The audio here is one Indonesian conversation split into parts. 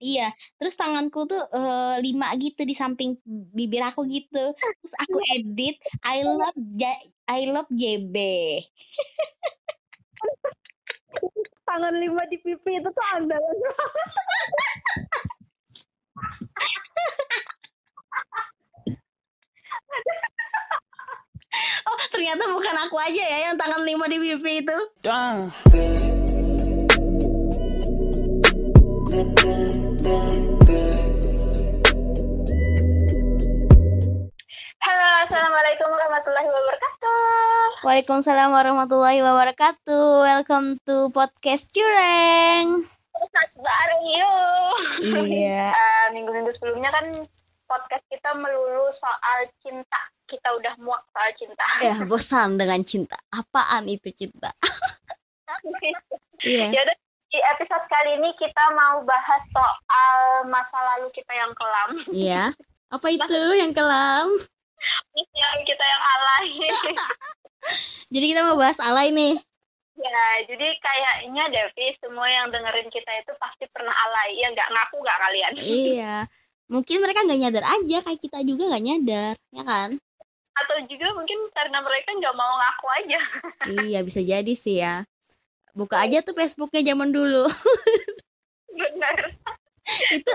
Iya, terus tanganku tuh uh, lima gitu di samping bibir aku gitu. Terus aku edit I love J I love JB. Tangan lima di pipi itu tuh andalan. oh, ternyata bukan aku aja ya yang tangan lima di pipi itu. Dang. Halo, Assalamualaikum warahmatullahi wabarakatuh. Waalaikumsalam warahmatullahi wabarakatuh. Welcome to podcast Cureng. Podcast bareng yuk. Iya. uh, minggu-minggu sebelumnya kan podcast kita melulu soal cinta. Kita udah muak soal cinta. Ya, bosan dengan cinta. Apaan itu cinta? Iya. Ya di episode kali ini kita mau bahas soal masa lalu kita yang kelam. Iya. Apa itu yang kelam? Yang kita yang alay. jadi kita mau bahas alay nih. Ya, jadi kayaknya Devi semua yang dengerin kita itu pasti pernah alay. Ya nggak ngaku nggak kalian? Iya. Mungkin mereka nggak nyadar aja kayak kita juga nggak nyadar, ya kan? Atau juga mungkin karena mereka nggak mau ngaku aja. iya, bisa jadi sih ya buka aja tuh Facebooknya zaman dulu. Benar itu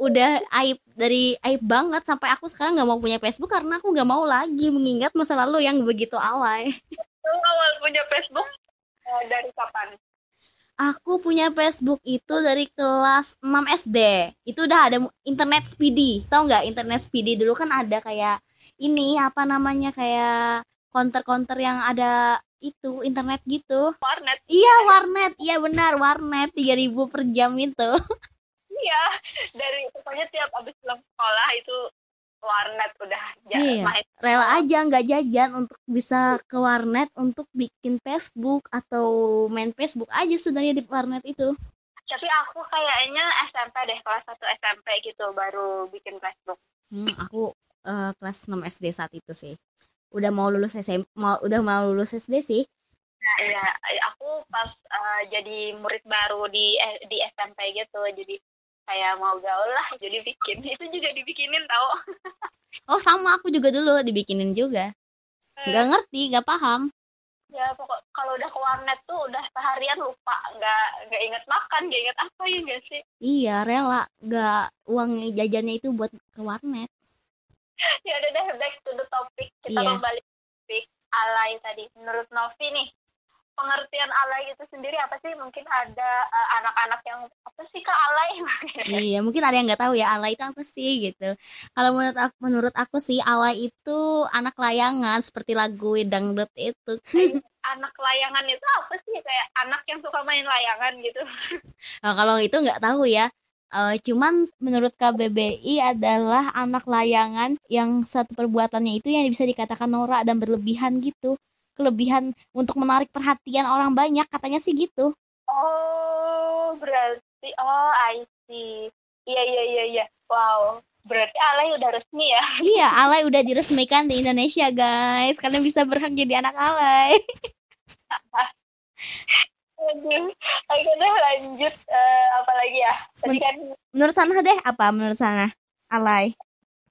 udah aib dari aib banget. Sampai aku sekarang nggak mau punya Facebook karena aku nggak mau lagi mengingat masa lalu yang begitu alay. Awal punya Facebook? Eh, dari kapan? Aku punya Facebook itu dari kelas 6 SD. Itu udah ada internet speedy. Tahu nggak internet speedy? Dulu kan ada kayak ini apa namanya kayak counter-counter yang ada itu internet gitu. Warnet. Iya warnet. Iya benar warnet. tiga ribu per jam itu. Iya dari pokoknya tiap abis pulang sekolah itu warnet udah iya. main. rela aja nggak jajan untuk bisa ke warnet untuk bikin Facebook atau main Facebook aja sebenarnya di warnet itu. Tapi aku kayaknya SMP deh kelas satu SMP gitu baru bikin Facebook. Hmm, aku uh, kelas 6 SD saat itu sih udah mau lulus SM mau udah mau lulus SD sih. Nah iya aku pas uh, jadi murid baru di eh, di SMP gitu jadi kayak mau gaul lah jadi bikin. Itu juga dibikinin tau. Oh sama aku juga dulu dibikinin juga. Eh. nggak ngerti nggak paham. Ya pokok kalau udah ke warnet tuh udah seharian lupa nggak nggak inget makan nggak inget apa ya nggak sih? Iya rela nggak uang jajannya itu buat ke warnet ya udah deh back to the topic. Kita yeah. kembali topik alay tadi. Menurut Novi nih pengertian alay itu sendiri apa sih? Mungkin ada uh, anak-anak yang apa sih kak alay? Iya mungkin ada yang nggak tahu ya alay itu apa sih gitu. Kalau menurut aku menurut aku sih alay itu anak layangan seperti lagu dangdut itu. Anak layangan itu apa sih? Kayak anak yang suka main layangan gitu. Nah, kalau itu nggak tahu ya Uh, cuman menurut KBBI adalah anak layangan yang satu perbuatannya itu yang bisa dikatakan norak dan berlebihan gitu. Kelebihan untuk menarik perhatian orang banyak katanya sih gitu. Oh, berarti oh I see. Iya iya iya iya. Wow. Berarti alay udah resmi ya? Iya, alay udah diresmikan di Indonesia, guys. Kalian bisa berhak jadi anak alay. Aduh, oke deh lanjut uh, apa lagi ya? Tadi kan menurut sana deh apa menurut sana? Alay.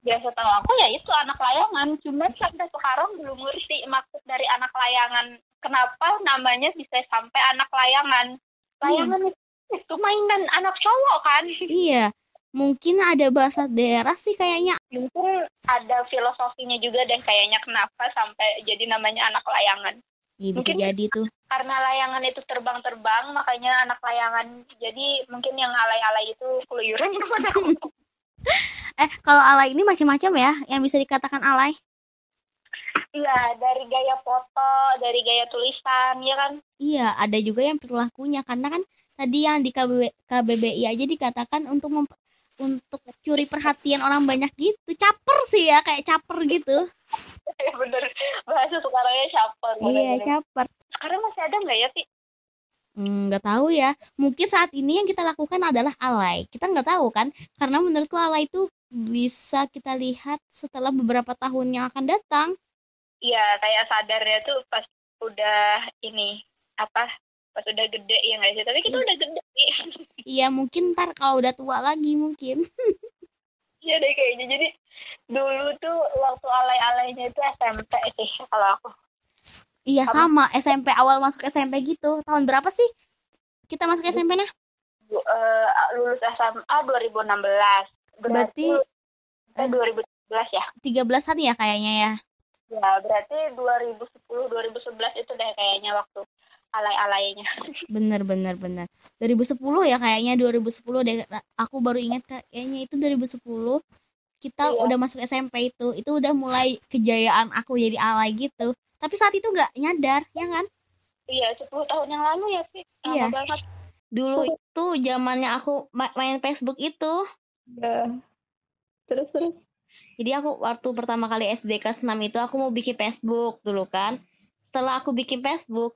Biasa tahu aku ya itu anak layangan, cuman sampai sekarang belum ngerti maksud dari anak layangan. Kenapa namanya bisa sampai anak layangan? Layangan hmm. itu mainan anak cowok kan? Iya. Mungkin ada bahasa daerah sih kayaknya. Mungkin ada filosofinya juga deh kayaknya kenapa sampai jadi namanya anak layangan. Iya bisa mungkin jadi tuh. Karena layangan itu terbang-terbang, makanya anak layangan. Jadi mungkin yang alay-alay itu keluyuran kepada eh, kalau alay ini macam-macam ya, yang bisa dikatakan alay? Iya, dari gaya foto, dari gaya tulisan, ya kan? Iya, ada juga yang perilakunya karena kan tadi yang di KBB, KBBI aja dikatakan untuk untuk curi perhatian orang banyak gitu caper sih ya kayak caper gitu ya bener. Bahasa sekarangnya caper iya caper. Sekarang masih ada nggak ya sih hmm, nggak hmm, tahu ya. Mungkin saat ini yang kita lakukan adalah alay. Kita nggak tahu kan karena menurutku alay itu bisa kita lihat setelah beberapa tahun yang akan datang. Iya kayak sadarnya tuh pas udah ini apa pas udah gede ya nggak sih? Tapi kita hmm. udah gede iya mungkin ntar kalau udah tua lagi mungkin. Iya deh kayaknya. Jadi dulu tuh waktu alay-alaynya itu SMP sih kalau aku. iya sama SMP awal masuk SMP gitu tahun berapa sih kita masuk SMP nah eh, lulus SMA 2016. Berarti, eh 2017 ya. 13an ya kayaknya ya Ya, berarti 2010 2011 itu deh kayaknya waktu alay-alaynya. bener bener bener 2010 ya kayaknya 2010 deh aku baru ingat kayaknya itu 2010 kita Iya. udah masuk SMP itu itu udah mulai kejayaan aku jadi alay gitu tapi saat itu nggak nyadar ya kan Iya, 10 tahun yang lalu ya sih. Lama Iya. banget. Dulu itu zamannya aku ma- main Facebook itu. Ya. Terus terus. Jadi aku waktu pertama kali SD kelas 6 itu aku mau bikin Facebook dulu kan. Setelah aku bikin Facebook,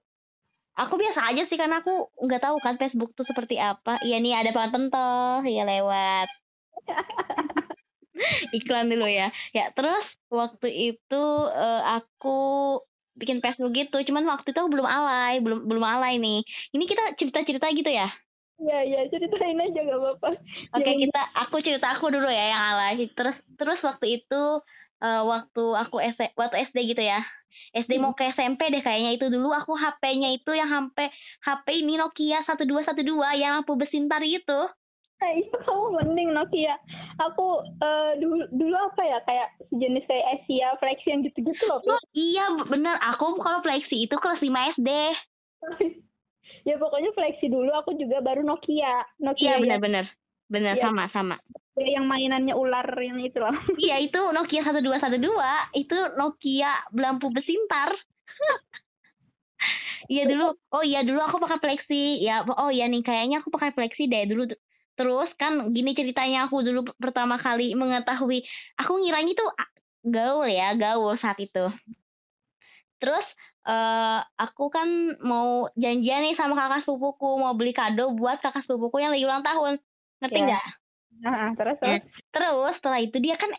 aku biasa aja sih karena aku nggak tahu kan Facebook tuh seperti apa. Iya nih ada banget pentoh, ya lewat. Iklan dulu ya. Ya terus waktu itu eh, aku bikin Facebook gitu. Cuman waktu itu aku belum alay, belum belum alay nih. Ini kita cerita-cerita gitu ya. Iya, iya, ceritain aja gak apa-apa. Oke Jangan- kita aku cerita aku dulu ya yang alay. Terus terus waktu itu eh, waktu aku SD waktu SD gitu ya. SD mau ke SMP deh kayaknya itu dulu aku HP-nya itu yang HP HP ini Nokia 1212 yang lampu besintar gitu. Eh, itu kamu mending Nokia. Aku eh, dulu dulu apa ya kayak sejenis kayak Asia Flexion gitu-gitu loh. Oh, iya bener aku kalau flexi itu kelas 5 SD. ya pokoknya Flexi dulu aku juga baru Nokia. Nokia Iya yang, bener-bener. Bener Iya. sama sama. yang mainannya ular yang itu loh. Iya itu Nokia 1212 itu Nokia lampu besintar. Iya dulu, oh iya dulu aku pakai flexi. Ya, oh iya nih kayaknya aku pakai flexi deh dulu. Terus kan gini ceritanya aku dulu pertama kali mengetahui, aku ngiranya itu gaul ya, gaul saat itu. Terus eh aku kan mau janjian nih sama kakak sepupuku mau beli kado buat kakak sepupuku yang lagi ulang tahun. Ngerti Ya. nggak? Nah, terus terus. Terus setelah itu dia kan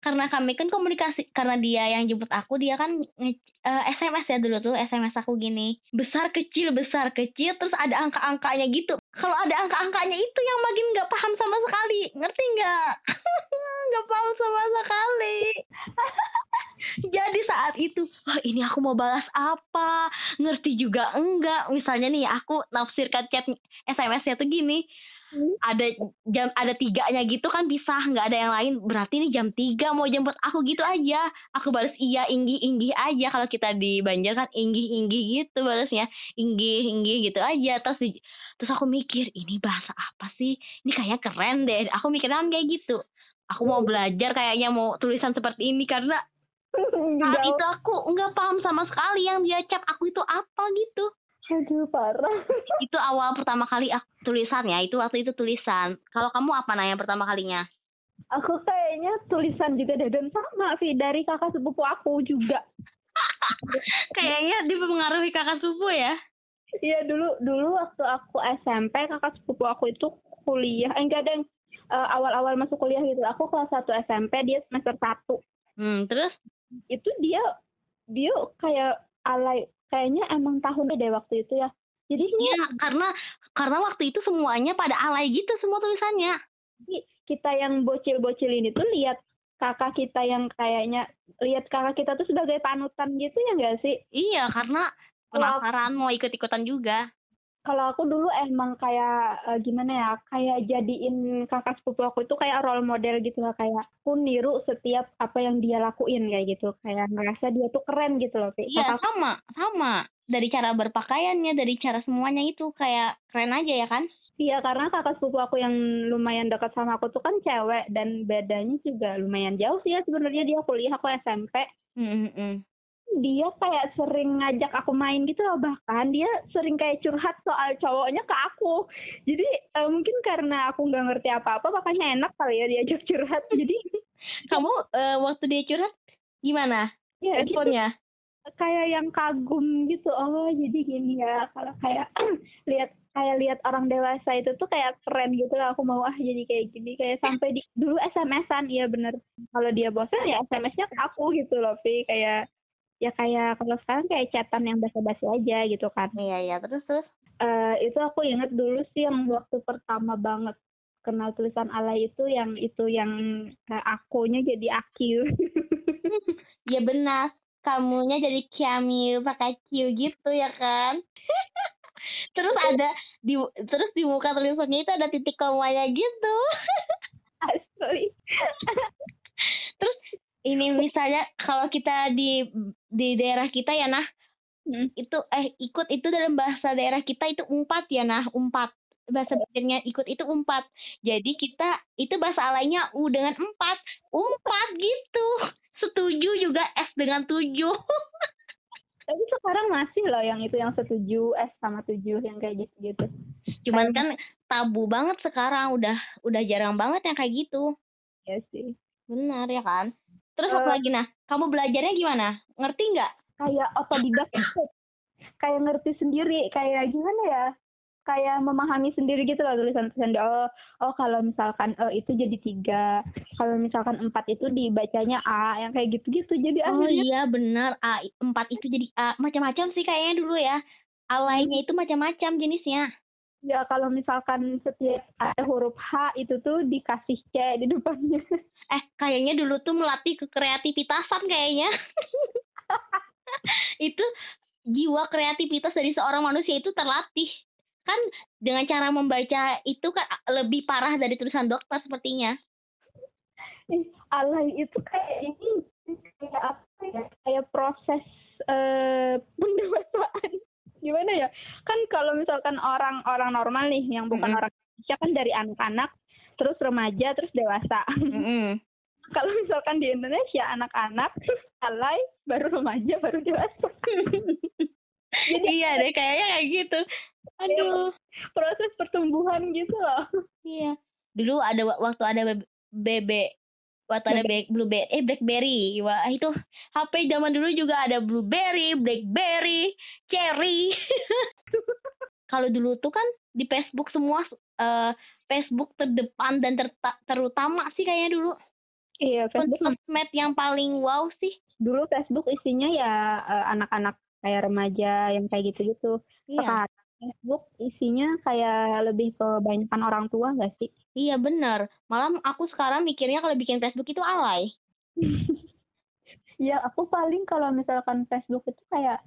karena kami kan komunikasi karena dia yang jemput aku dia kan nge- eh, SMS ya dulu tuh SMS aku gini besar kecil besar kecil terus ada angka-angkanya gitu kalau ada angka-angkanya itu yang makin nggak paham sama sekali. Ngerti nggak? Nggak paham sama sekali. Jadi saat itu wah ini aku mau balas apa? Ngerti juga enggak? Misalnya nih aku nafsirkan chat SMS-nya tuh gini. Hmm. ada jam ada tiganya gitu kan pisah nggak ada yang lain. Berarti ini jam tiga mau jemput aku gitu aja. Aku balas iya inggi inggi aja. Kalau kita di Banjar kan inggi inggi gitu balasnya. Inggi inggi gitu aja. Terus di- terus aku mikir ini bahasa apa sih? Ini kayaknya keren deh. Aku mikirnya kan kayak gitu. Aku mau belajar kayaknya mau tulisan seperti ini karena saat Jauh. itu aku nggak paham sama sekali yang dia chat. Aku itu apa gitu? Aduh, parah. itu awal pertama kali aku tulisan ya. Itu waktu itu tulisan. Kalau kamu apa nanya pertama kalinya? Aku kayaknya tulisan juga deh dan sama Vi. Dari kakak sepupu aku juga. kayaknya dipengaruhi kakak sepupu ya Iya dulu dulu waktu aku SMP kakak sepupu aku itu kuliah, eh, enggak ada yang eh, awal-awal masuk kuliah gitu. Aku kelas 1 SMP dia semester 1. hmm terus Itu dia dia kayak alay kayaknya emang tahunnya deh waktu itu ya. Jadi Iya, karena karena waktu itu semuanya pada alay gitu semua tulisannya. kita yang bocil-bocil ini tuh lihat kakak kita yang kayaknya lihat kakak kita tuh sebagai panutan gitu ya enggak sih? Iya, karena penasaran mau ikut-ikutan juga. kalau aku dulu emang kayak eh, gimana ya kayak jadiin kakak sepupu aku itu kayak role model gitu lah kayak aku niru setiap apa yang dia lakuin kayak gitu kayak ngerasa dia tuh keren gitu loh. Iya, Kakak- sama, sama. Dari cara berpakaiannya, dari cara semuanya itu kayak keren aja ya kan? iya karena kakak sepupu aku yang lumayan dekat sama aku tuh kan cewek dan bedanya juga lumayan jauh sih ya sebenarnya dia kuliah aku SMP hmm, hmm. Dia kayak sering ngajak aku main gitu loh bahkan dia sering kayak curhat soal cowoknya ke aku. Jadi eh, mungkin karena aku nggak ngerti apa-apa makanya enak kali ya diajak curhat. Jadi Kamu eh, waktu dia curhat gimana? ya gitu. Responnya? kayak yang kagum gitu. Oh jadi gini ya kalau kayak lihat kayak lihat orang dewasa itu tuh kayak keren gitu lah aku mau ah jadi kayak gini. Kayak sampai di dulu SMS-an iya bener. Kalau dia bosan ya SMS-nya ke aku gitu loh Pi kayak ya kayak kalau sekarang kayak chatan yang basa-basi aja gitu kan Iya, iya. Terus terus. Eh, itu aku inget dulu sih yang waktu pertama banget kenal tulisan alay itu yang itu yang uh, akunya jadi aku. ya benar kamunya jadi Kiamil pakai Q gitu ya kan terus ada di terus di muka tulisannya itu ada titik komanya gitu Asli. terus ini misalnya kalau kita di di daerah kita ya nah. Hmm. itu eh ikut itu dalam bahasa daerah kita itu umpat ya nah. Umpat. Bahasa belajarnya ikut itu umpat. Jadi kita itu bahasa alaynya u dengan empat. Umpat gitu. Setuju juga s dengan tujuh. Tapi sekarang masih loh yang itu yang setuju S sama tujuh yang kayak gitu-gitu. cuman kan tabu banget sekarang. Udah udah jarang banget yang kayak gitu. Ya sih. benar ya kan terus apa Eh. lagi nah kamu belajarnya gimana ngerti nggak Kayak otodidak kayak ngerti sendiri, kayak gimana ya? Kayak memahami sendiri gitu loh tulisan-tulisan. Oh, oh kalau misalkan E itu jadi tiga, kalau misalkan empat itu dibacanya A, yang kayak gitu-gitu. Jadi Oh akhirnya iya benar A empat itu jadi A macam-macam sih kayaknya dulu ya. Alaynya itu macam-macam jenisnya. Ya kalau misalkan setiap ada huruf H itu tuh dikasih C di depannya. Eh kayaknya dulu tuh melatih kekreativitasan kayaknya. itu jiwa kreativitas dari seorang manusia itu terlatih. Kan dengan cara membaca itu kan lebih parah dari tulisan dokter sepertinya. Alay itu kayak ini kayak apa ya kayak proses eh pendewasaan gimana ya kan kalau misalkan orang-orang normal nih yang bukan Mm-mm. orang Indonesia kan dari anak-anak terus remaja terus dewasa Mm-mm. kalau misalkan di Indonesia anak-anak terus alay baru remaja baru dewasa Jadi iya deh kayaknya kayak gitu. Aduh. proses pertumbuhan gitu loh Iya. Dulu ada wa- waktu ada be- Black- blueberry eh blackberry. Wah itu HP zaman dulu juga ada blueberry blackberry cherry. Kalau dulu tuh kan di Facebook semua eh, Facebook terdepan dan terta- terutama sih kayaknya dulu. Iya Facebook sosmed yang paling wow sih. Dulu Facebook isinya ya eh, anak-anak kayak remaja yang kayak gitu-gitu. Iya. Sekarang Facebook isinya kayak lebih ke banyakan orang tua gak sih? iya bener malah aku sekarang mikirnya kalau bikin Facebook itu alay Ya aku paling kalau misalkan Facebook itu kayak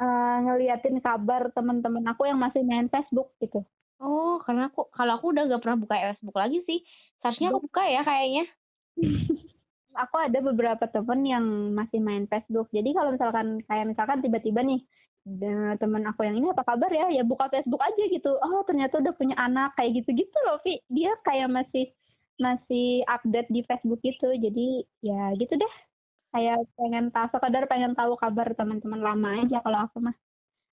eh, ngeliatin kabar teman-teman aku yang masih main Facebook gitu. oh karena aku kalau aku udah gak pernah buka Facebook lagi sih seharusnya aku buka ya kayaknya Aku ada beberapa temen yang masih main Facebook. Jadi kalau misalkan kayak misalkan tiba-tiba nih da- temen aku yang ini apa kabar ya? Ya buka Facebook aja gitu. Oh ternyata udah punya anak kayak gitu-gitu loh, Vi. Dia kayak masih masih update di Facebook gitu. Jadi ya gitu deh. Kayak pengen tahu sekadar pengen tahu kabar teman-teman lama aja kalau aku mah.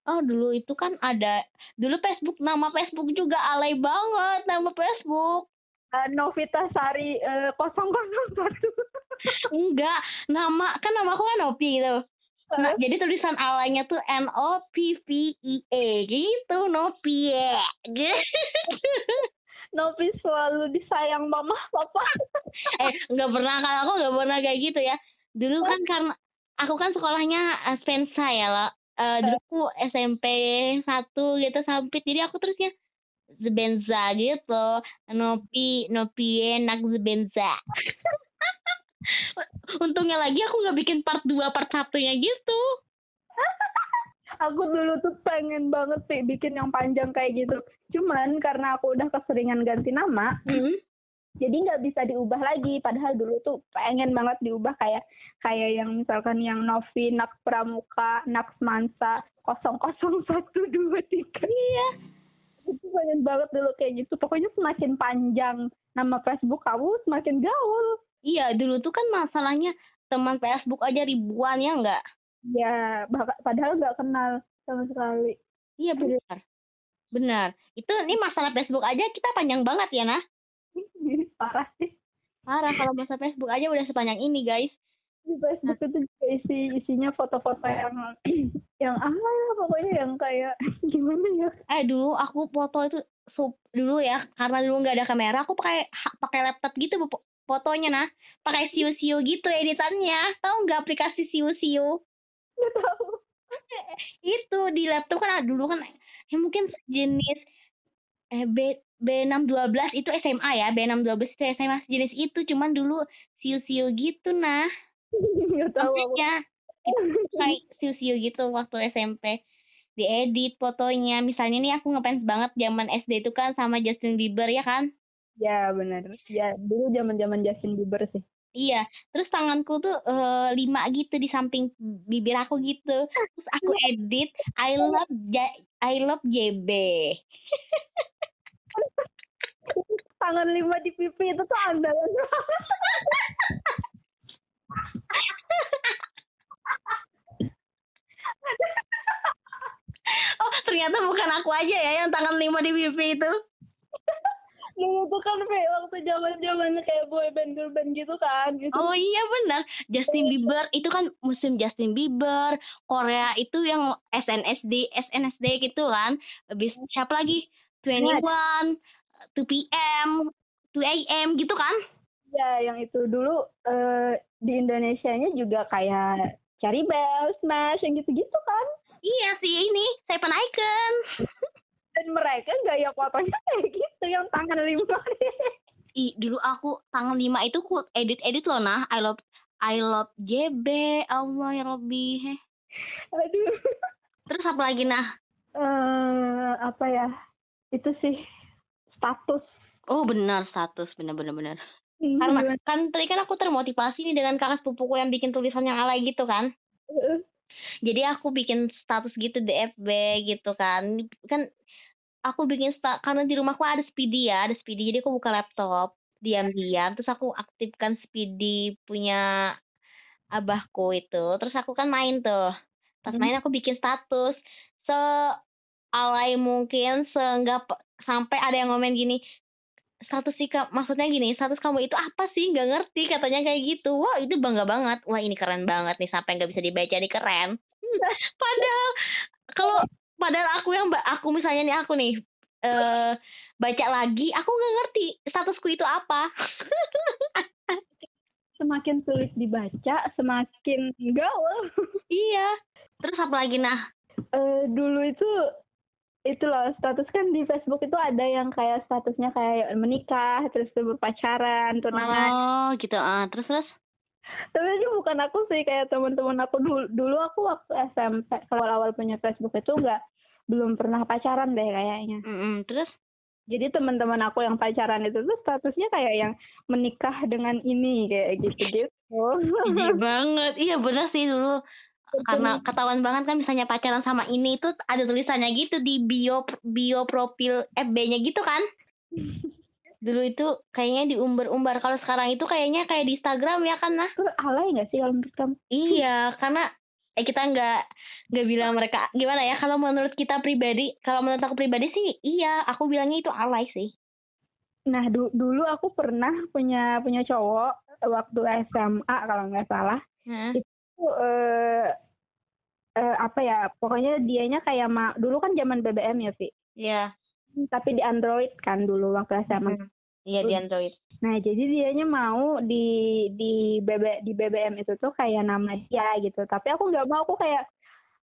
Oh dulu itu kan ada dulu Facebook nama Facebook juga alay banget nama Facebook Eh, Novita Sari eh, 001. enggak nama kan nama aku kan Nopi gitu nah, jadi tulisan alaynya tuh N O P V I E gitu Nopi gitu Novi selalu disayang mama papa. eh nggak pernah kalau aku nggak pernah kayak gitu ya. Dulu kan karena aku kan sekolahnya eh, Spensa ya lah Eh, dulu aku SMP satu gitu sampai jadi aku terusnya Zebenza gitu. Nopi Nopi enak Zebenza untungnya lagi aku nggak bikin part 2 part satunya gitu Aku dulu tuh pengen banget sih bikin yang panjang kayak gitu. Cuman karena aku udah keseringan ganti nama, hmm. jadi nggak bisa diubah lagi. Padahal dulu tuh pengen banget diubah kayak kayak yang misalkan yang Novi, Nak Pramuka, Nak Mansa, 00123. Iya. Itu pengen banget dulu kayak gitu. Pokoknya semakin panjang nama Facebook kamu, semakin gaul. Iya dulu tuh kan masalahnya teman Facebook aja ribuan ya nggak? Ya, padahal nggak kenal sama sekali. iya benar. Benar. Itu ini masalah Facebook aja kita panjang banget ya nah? Parah sih. parah kalau masalah Facebook aja udah sepanjang ini guys. Di Facebook itu juga isi isinya foto-foto yang yang ah pokoknya yang kayak gimana ya? Eh dulu aku foto itu sup dulu ya karena dulu nggak ada kamera aku pakai pakai laptop gitu fotonya nah. Pakai siu-siu gitu editannya. Tahu nggak aplikasi siu-siu? Nggak tahu. Itu di laptop kan dulu kan ya mungkin sejenis eh B B612 itu SMA ya B612 itu SMA sejenis itu. Cuman dulu siu-siu gitu nah. Nggak tahu maksudnya kayak siu-siu gitu waktu SMP diedit fotonya. Misalnya nih aku ngefans banget zaman SD itu kan sama Justin Bieber ya kan ya benar ya dulu zaman zaman Justin Bieber sih Iya, terus tanganku tuh eh, lima gitu di samping bibir aku gitu. Terus aku edit I love Ja- I love JB. tangan lima di pipi itu tuh andalan oh, ternyata bukan aku aja ya yang tangan lima di pipi itu. Dulu tuh kan Fe, waktu zaman zamannya kayak boy band girl band gitu kan gitu. Oh iya benar, Justin Bieber itu kan musim Justin Bieber, Korea itu yang SNSD, SNSD gitu kan. Habis siapa lagi? 21, 2 PM, 2 AM gitu kan? ya yang itu dulu eh, di Indonesia-nya juga kayak Cari Bell, Smash yang gitu-gitu kan Iya sih ini, Seven Icon. dan mereka gaya fotonya kayak gitu yang tangan lima Ih, dulu aku tangan lima itu ku edit-edit loh nah. I love I love JB, Allah ya Robbi. Heh. aduh Terus apa lagi nah? eh apa ya itu sih status Oh benar status, benar-benar benar. Hmm, Karena gimana? kan tadi kan aku termotivasi nih dengan kakak sepupuku yang bikin tulisan yang alay gitu kan. Jadi aku bikin status gitu di FB gitu kan. Kan aku bikin sta karena di rumahku ada Speedy ya, ada Speedy. Jadi aku buka laptop diam-diam terus aku aktifkan Speedy punya abahku itu. Terus aku kan main tuh. Pas Hmm. main aku bikin status se alay mungkin seenggak sampai ada yang komen gini status sih Kak, maksudnya gini status kamu itu apa sih nggak ngerti katanya kayak gitu wah itu bangga banget wah ini keren banget nih sampai nggak bisa dibaca nih keren padahal kalau padahal aku yang aku misalnya nih aku nih eh baca lagi aku nggak ngerti statusku itu apa. Semakin sulit dibaca semakin gaul. Iya. Terus apa lagi nah? Eh, dulu itu itu loh status kan di Facebook itu ada yang kayak statusnya kayak menikah terus berpacaran tunangan. Oh gitu. Ah terus terus? Tapi itu bukan aku sih kayak teman-teman aku dulu dulu aku waktu SMP kalau awal punya Facebook itu enggak belum pernah pacaran deh kayaknya. Mm-mm, terus jadi teman-teman aku yang pacaran itu tuh statusnya kayak yang menikah dengan ini kayak gitu gitu banget. Iya bener sih dulu. Karena ketahuan banget kan misalnya pacaran sama ini itu ada tulisannya gitu di bio bio profil FB-nya gitu kan? Dulu itu kayaknya diumbar-umbar. Kalau sekarang itu kayaknya kayak di Instagram ya kan nah? Alay nggak sih kalau menurut kamu? Iya karena eh kita nggak nggak bilang mereka gimana ya kalau menurut kita pribadi kalau menurut aku pribadi sih iya aku bilangnya itu alay sih. Nah du- dulu aku pernah punya punya cowok waktu SMA kalau nggak salah. Hah? itu eh eh, apa ya pokoknya dianya kayak ma dulu kan zaman BBM ya Vi iya. Tapi di Android kan dulu waktu SMA Hmm. Iya di Android. nah jadi dianya mau di di BB di BBM itu tuh kayak nama dia gitu. Tapi aku nggak mau aku kayak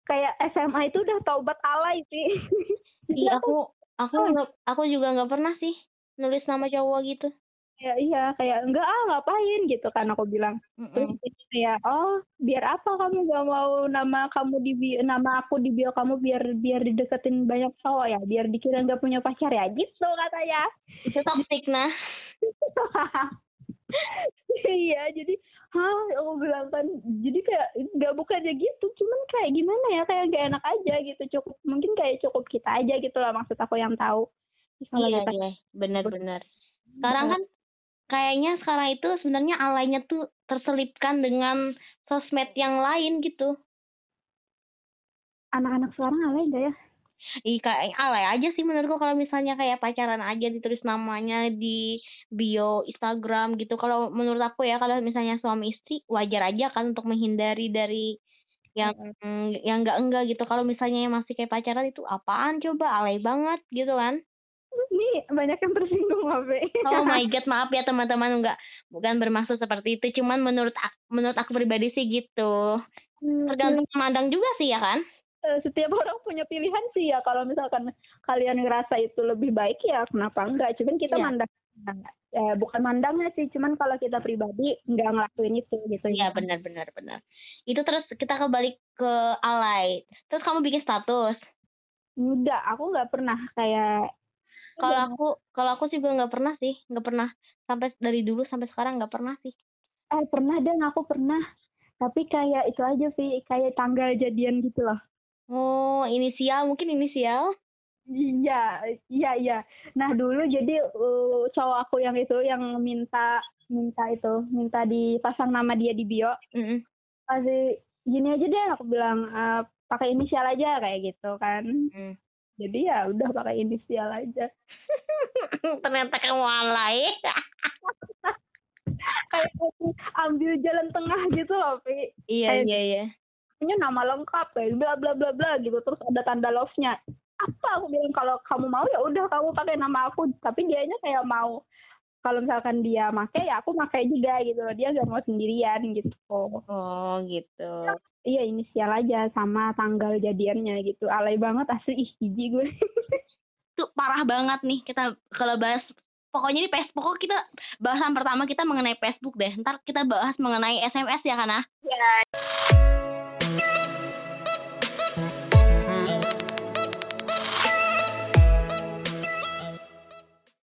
kayak SMA itu udah taubat alay sih. Iya aku aku nggak aku juga nggak pernah sih nulis nama cowok gitu ya iya kayak enggak ah ngapain? Gitu kan aku bilang. Terus Mm-mm. dia kayak oh biar apa kamu gak mau nama kamu di bio, nama aku di bio kamu biar biar dideketin banyak cowok ya? Biar dikira nggak punya pacar ya? Gitu katanya. Itu toxic nah. Iya jadi hah? Aku bilang kan. Jadi kayak nggak bukannya gitu. Cuman kayak gimana ya? Kayak gak enak aja gitu. Cukup mungkin kayak cukup kita aja gitu lah maksud aku yang tahu. Iya iya. Benar-benar sekarang kan kayaknya sekarang itu sebenarnya alaynya tuh terselipkan dengan sosmed yang lain gitu anak-anak sekarang alay nggak ya Ih, kayak alay aja sih menurutku kalau misalnya kayak pacaran aja ditulis namanya di bio Instagram gitu. Kalau menurut aku ya kalau misalnya suami istri wajar aja kan untuk menghindari dari yang yang enggak enggak gitu. Kalau misalnya yang masih kayak pacaran itu apaan coba alay banget gitu kan. Ini banyak yang tersinggung Mabe Oh my god, maaf ya teman-teman enggak bukan bermaksud seperti itu, cuman menurut ak- menurut aku pribadi sih gitu. Hmm, Tergantung memandang juga sih ya kan. eh, setiap orang punya pilihan sih ya kalau misalkan kalian ngerasa itu lebih baik ya kenapa enggak cuman kita Iya. mandang eh, bukan mandangnya sih cuman kalau kita pribadi nggak ngelakuin itu gitu Iya benar benar benar. Itu terus kita kembali ke alay. Terus kamu bikin status. enggak aku nggak pernah kayak Kalau aku kalau aku sih gue nggak pernah sih, nggak pernah sampai dari dulu sampai sekarang nggak pernah sih. eh pernah deh aku pernah tapi kayak itu aja sih kayak tanggal jadian gitu loh Oh inisial mungkin inisial. Iya, iya, iya. Nah dulu jadi uh, cowok aku yang itu yang minta minta itu minta dipasang nama dia di bio. Mm-mm. Pasti gini aja deh aku bilang "Eh, pakai inisial aja kayak gitu kan. Mm. Jadi ya udah pakai inisial aja. Ternyata kamu alay. Kayak aku ambil jalan tengah gitu loh, Pi. iya Kayak- iya iya. Punya nama lengkap kayak bla bla bla bla gitu terus ada tanda love-nya. Apa aku bilang kalau kamu mau ya udah kamu pakai nama aku, tapi dianya kayak mau kalau misalkan dia make ya aku pakai juga gitu dia gak mau sendirian gitu Oh gitu. Iya inisial aja sama tanggal jadiannya gitu alay banget asli ih jijik gue Tuh parah banget nih kita kalau bahas pokoknya di Facebook pokok kita bahasan pertama kita mengenai Facebook deh. Ntar kita bahas mengenai SMS ya Kana. Ya,